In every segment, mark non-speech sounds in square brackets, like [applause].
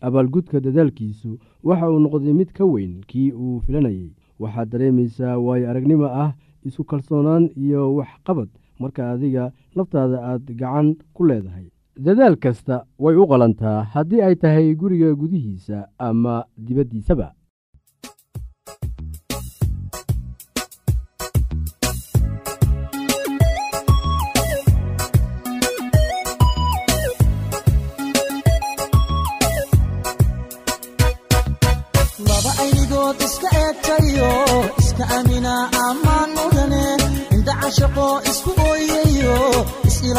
abaalgudka dadaalkiisu waxa uu noqday mid ka weyn kii uu filanayey waxaad dareemaysaa waayo aragnimo ah isku kalsoonaan iyo waxqabad marka adiga laftaada aad gacan ku leedahay. Dadaal kasta way u qalantaa haddii ay tahay guriga gudihiisa ama dibaddiisaba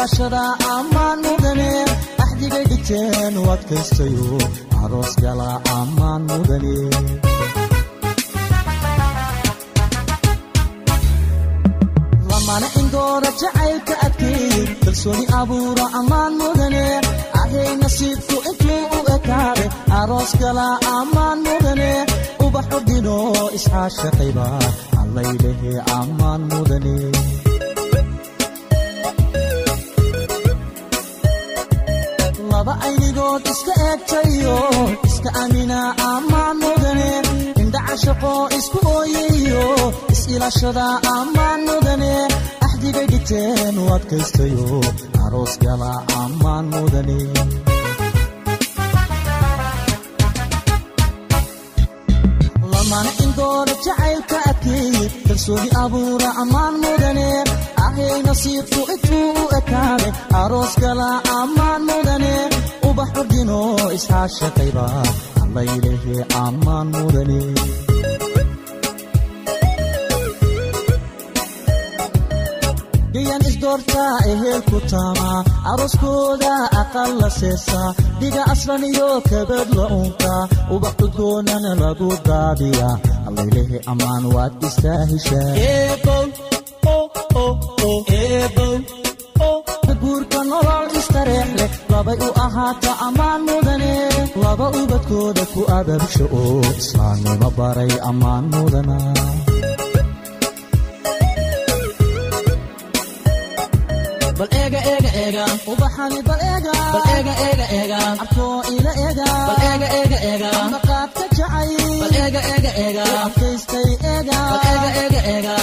is-ilashada ammaan mudane axdigay dhigteen u adkaystayo aroos gala ammaan mudane. Lamana indoora jacaylka adkeeyey kalsooni abuura ammaan mudane. Ahay nasiibku intuu u ekaade aroos gala ammaan mudane ubax ordino isxaashaqayba allaylehe ammaan mudane laba aynigood iska eegtayo iska amina ammaan mudane indhaca shaqo isku ooyayo is-ilashada ammaan mudane axdigay dhigteen u adkaystayo aroos gala ammaan mudane lamana indoora jacaylka adkeeye kalsooni abuura ammaan mudane ahay nasiibku intuu u ekaade aroos gala ammaan mudane ubax ordino isxaashaqayba allaylehe ammaan mudane gayan isdoortaa ehelku taamaa arooskooda aqal la seesaa dhiga aslan iyo kabad la unkaa ubax cudgoonana lagu daadiyaa allaylehe ammaan waad istaa heshaa guurka nolol istareex leh labay u ahaata ammaan mudane laba ubadkooda ku ababsha oo islaamnimo baray ammaan mudana bal eega eega eega ubaxani bal eega bal eega eega eega abkoo ila eega bal eega eega eega maqaadka jacay bal eega eega eega adkaystay eega bal eega eega eega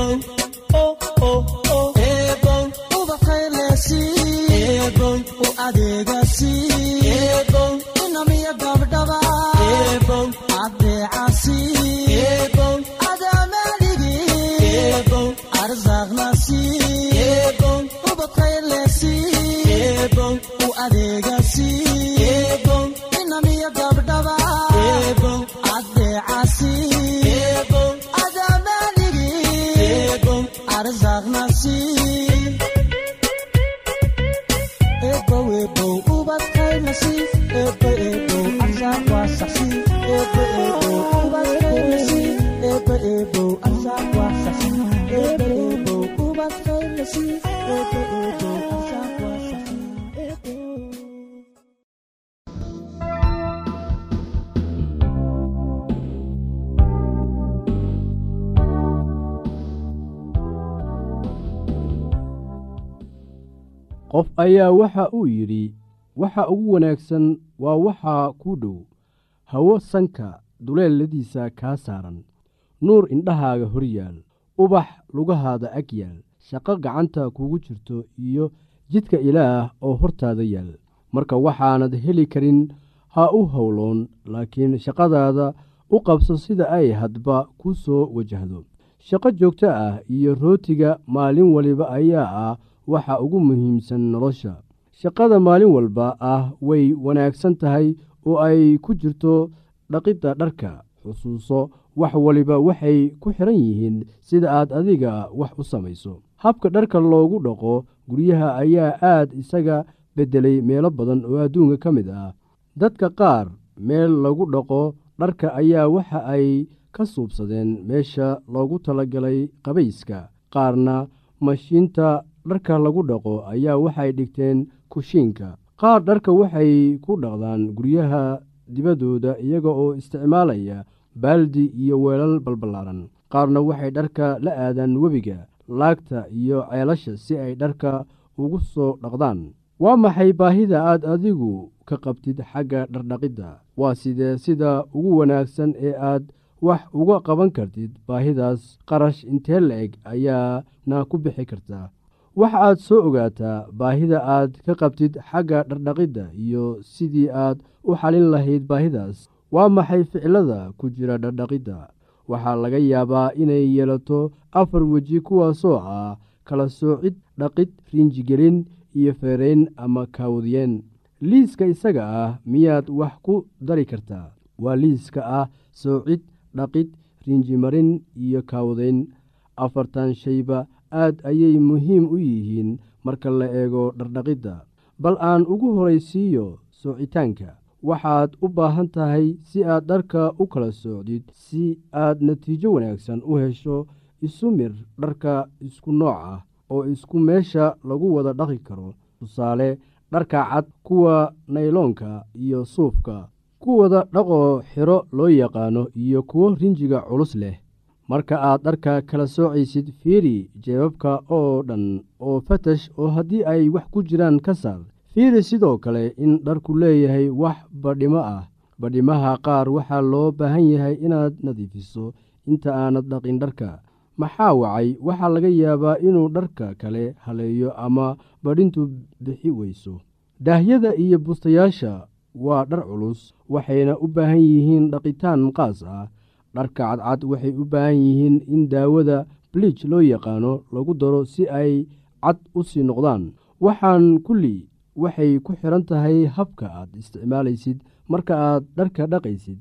eebow qof ayaa waxa uu yidhi waxa ugu wanaagsan waa waxaa kuu dhow. Hawo sanka duleeladiisa kaa saaran. Nuur indhahaaga hor yaal. Ubax lugahaada ag yaal shaqo gacanta kugu jirto iyo jidka ilaah oo hortaada yaal. Marka waxaanad heli karin ha u howloon laakiin shaqadaada u qabso sida ay hadba ku soo wajahdo. Shaqo joogto ah iyo rootiga maalin waliba ayaa ah waxa ugu muhiimsan nolosha. Shaqada maalin walba ah way wanaagsan tahay oo ay ku jirto dhaqidda dharka xusuuso wax waliba waxay ku xidhan yihiin sida aad adiga wax u samayso habka dharka loogu dhaqo guryaha ayaa aad isaga beddelay meelo badan oo adduunka ka mid ah. Dadka qaar meel lagu dhaqo dharka ayaa waxa ay ka suubsadeen meesha loogu talagalay qabayska qaarna mashiinta dharka lagu dhaqo ayaa waxay dhigteen kushiinka. Qaar dharka waxay ku dhaqdaan guryaha dibaddooda iyaga oo isticmaalaya baaldi iyo weelal balballaaran qaarna waxay dharka la aadaan webiga laagta iyo ceelasha si ay dharka ugu soo dhaqdaan. Waa maxay baahida aad adigu ka qabtid xagga dhardhaqidda? Waa sidee sida ugu wanaagsan ee aad wax uga qaban kartid baahidaas qarash intee la-eg ayaana ku bixi kartaa waxa aad soo ogaataa baahida aad ka qabtid xagga dhardhaqidda iyo sidii aad u xalin lahayd baahidaas. Waa maxay ficilada ku jira dhardhaqidda waxaa laga yaabaa inay yeelato afar weji kuwaasoo ah kala soocid dhaqid riinjigelin iyo feerayn ama kaawdiyeen liiska isaga ah miyaad wax ku dari kartaa? Waa liiska ah soocid dhaqid riinjimarin iyo kaawdayn afartan shayba aad ayay muhiim u yihiin marka la eego dhardhaqidda. Bal aan ugu horaysiiyo soocitaanka waxaad u baahan tahay si aad dharka u kala socdid si aad natiijo wanaagsan u hesho isu mir dharka isku nooc ah oo isku meesha lagu wada dhaqi karo. Tusaale dharka cad kuwa nayloonka iyo suufka kuwada dhaqoo xiro loo yaqaano iyo kuwo rinjiga culus leh. Marka aad dharka kala soocaysid fiiri jeebabka oo dhan oo fatash oo haddii ay wax ku jiraan ka saar fiiri sidoo kale in dharku leeyahay wax badhimo ah. Badhimaha qaar waxaa loo baahan yahay inaad nadiifiso inta aanad dhaqin dharka. Maxaa wacay? Waxaa laga yaabaa inuu dharka kale haleeyo ama badhintu bixi weyso. Daahyada iyo bustayaasha waa dhar culus waxayna u baahan yihiin dhaqitaan qaas ah. Dharka cadcad waxay u baahan yihiin in daawada bliij loo yaqaano lagu daro si ay cad u sii noqdaan. Waxaan kulli waxay ku xidhan tahay habka aad isticmaalaysid marka aad dharka dhaqaysid.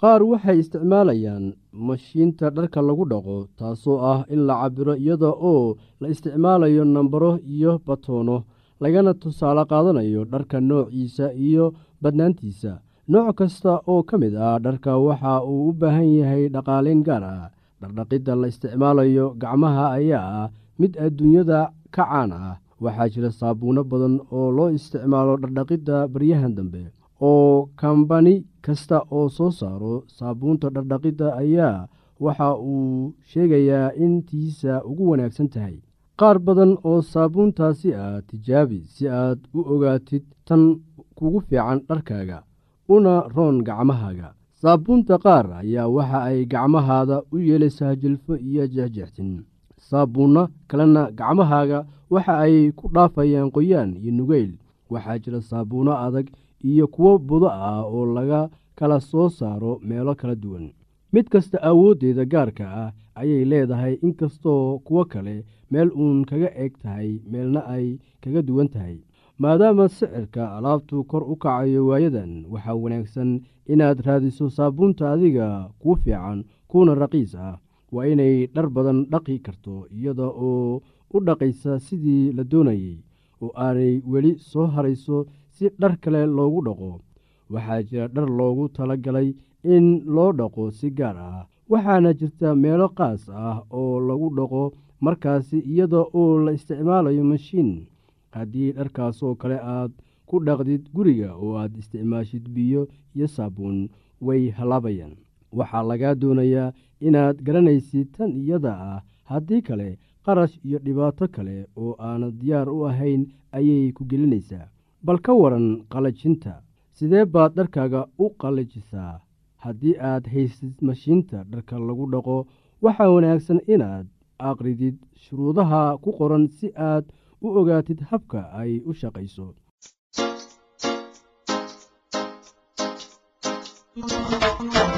Qaar waxay isticmaalayaan mashiinta dharka lagu dhaqo taasoo ah in la cabiro iyada oo la isticmaalayo nambaro iyo batoono lagana tusaale qaadanayo dharka noociisa iyo badnaantiisa. Nooc kasta oo ka mid ah dharka waxa uu u baahan yahay dhaqaaleyn gaar ah. Dhardhaqidda la isticmaalayo gacmaha ayaa ah mid adduunyada ka caan ah waxaa jira saabuuno badan oo loo isticmaalo dhardhaqidda baryahan dambe. Oo kambani kasta oo soo saaro saabuunta dhardhaqidda ayaa waxa uu sheegayaa in tiisa ugu wanaagsan tahay. Qaar badan oo saabuuntaasi ah tijaabi si aad u ogaatid tan kugu fiican dharkaaga una roon gacmahaaga. Saabuunta qaar ayaa waxa ay gacmahaada u yeelaysaa jilfo iyo jexjextin saabuunno kalena gacmahaaga waxa ay ku dhaafayaan qoyaan iyo nugeyl. Waxaa jira saabuunno adag iyo kuwo budo ah oo laga kala soo saaro meelo kala duwan. Mid kasta awooddeeda gaarka ah ayay leedahay inkastoo kuwo kale meel uun kaga eg tahay meelna ay kaga duwan tahay. Maadaama sicirka alaabtu kor u kacayo waayadan waxaa wanaagsan inaad raadiso saabuunta adiga kuu fiican kuuna raqiis ah. Waa inay dhar badan dhaqi karto iyada oo u dhaqaysa sidii la doonayey oo aanay weli soo harayso si dhar kale loogu dhaqo. Waxaa jira dhar loogu tala galay in loo dhaqo si gaar ah waxaana jirta meelo qaas ah oo lagu dhaqo markaasi iyada oo la isticmaalayo mashiin. Haddii dharkaasoo kale aad ku dhaqdid guriga oo aad isticmaashid biyo iyo saabuun way halaabayaan. Waxaa lagaa doonayaa inaad garanaysid tan iyada ah. Haddii kale qarash iyo dhibaato kale oo aana diyaar u ahayn ayay ku gelinaysaa. Bal ka waran qalajinta sidee baad dharkaaga u qalajisaa haddii aad haysid mashiinta dharka lagu dhaqo waxaa wanaagsan inaad aqridid shuruudaha ku qoran si aad u ogaatid habka ay u shaqayso. [laughs]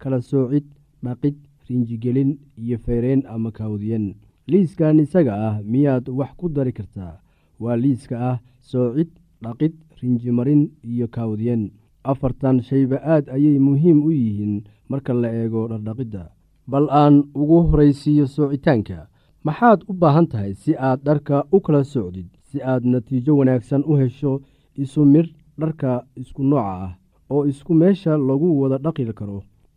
kala soocid dhaqid rinjigelin iyo feyreen ama kaawdiyen liiskan isaga ah miyaad wax ku dari kartaa? Waa liiska ah soocid dhaqid rinjimarin iyo kaawdiyen afartan shayba aad ayay muhiim u yihiin marka la eego dhardhaqidda bal aan ugu horaysiiyo soocitaanka maxaad u baahan tahay si aad dharka u kala socdid si aad natiijo wanaagsan u hesho isu midh dharka isku nooca ah oo isku meesha lagu wada dhaqi karo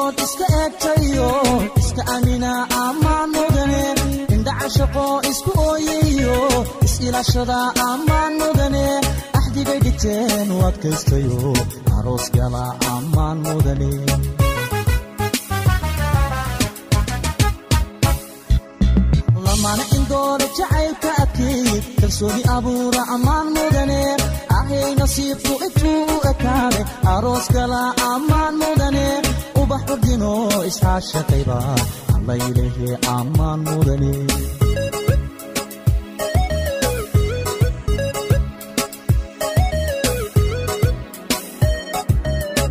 aynigood iska eegtayo iska amina ammaan mudane indhaca shaqo isku ooyayo is-ilaashada ammaan mudane axdigay dhigteen u adkaystayo aroos gala ammaan mudane lamana indoora jacaylka adkeey kalsooni abuura ammaan mudane ahay nasiibku intuu u ekaade aroos gala ammaan mudane ubax ordino iscaashaqayba allaylehe ammaan mudane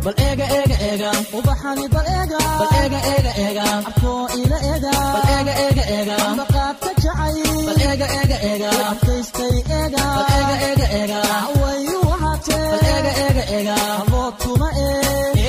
bal eega eega eega ubaxani bal eega bal eega eega eega abkoo ila eega bal eega eega eega ambaqaadka jacay bal eega eega eega adkaystay eega bal eega eega eega wayu ahaatee bal eega eega eega abood kuma ee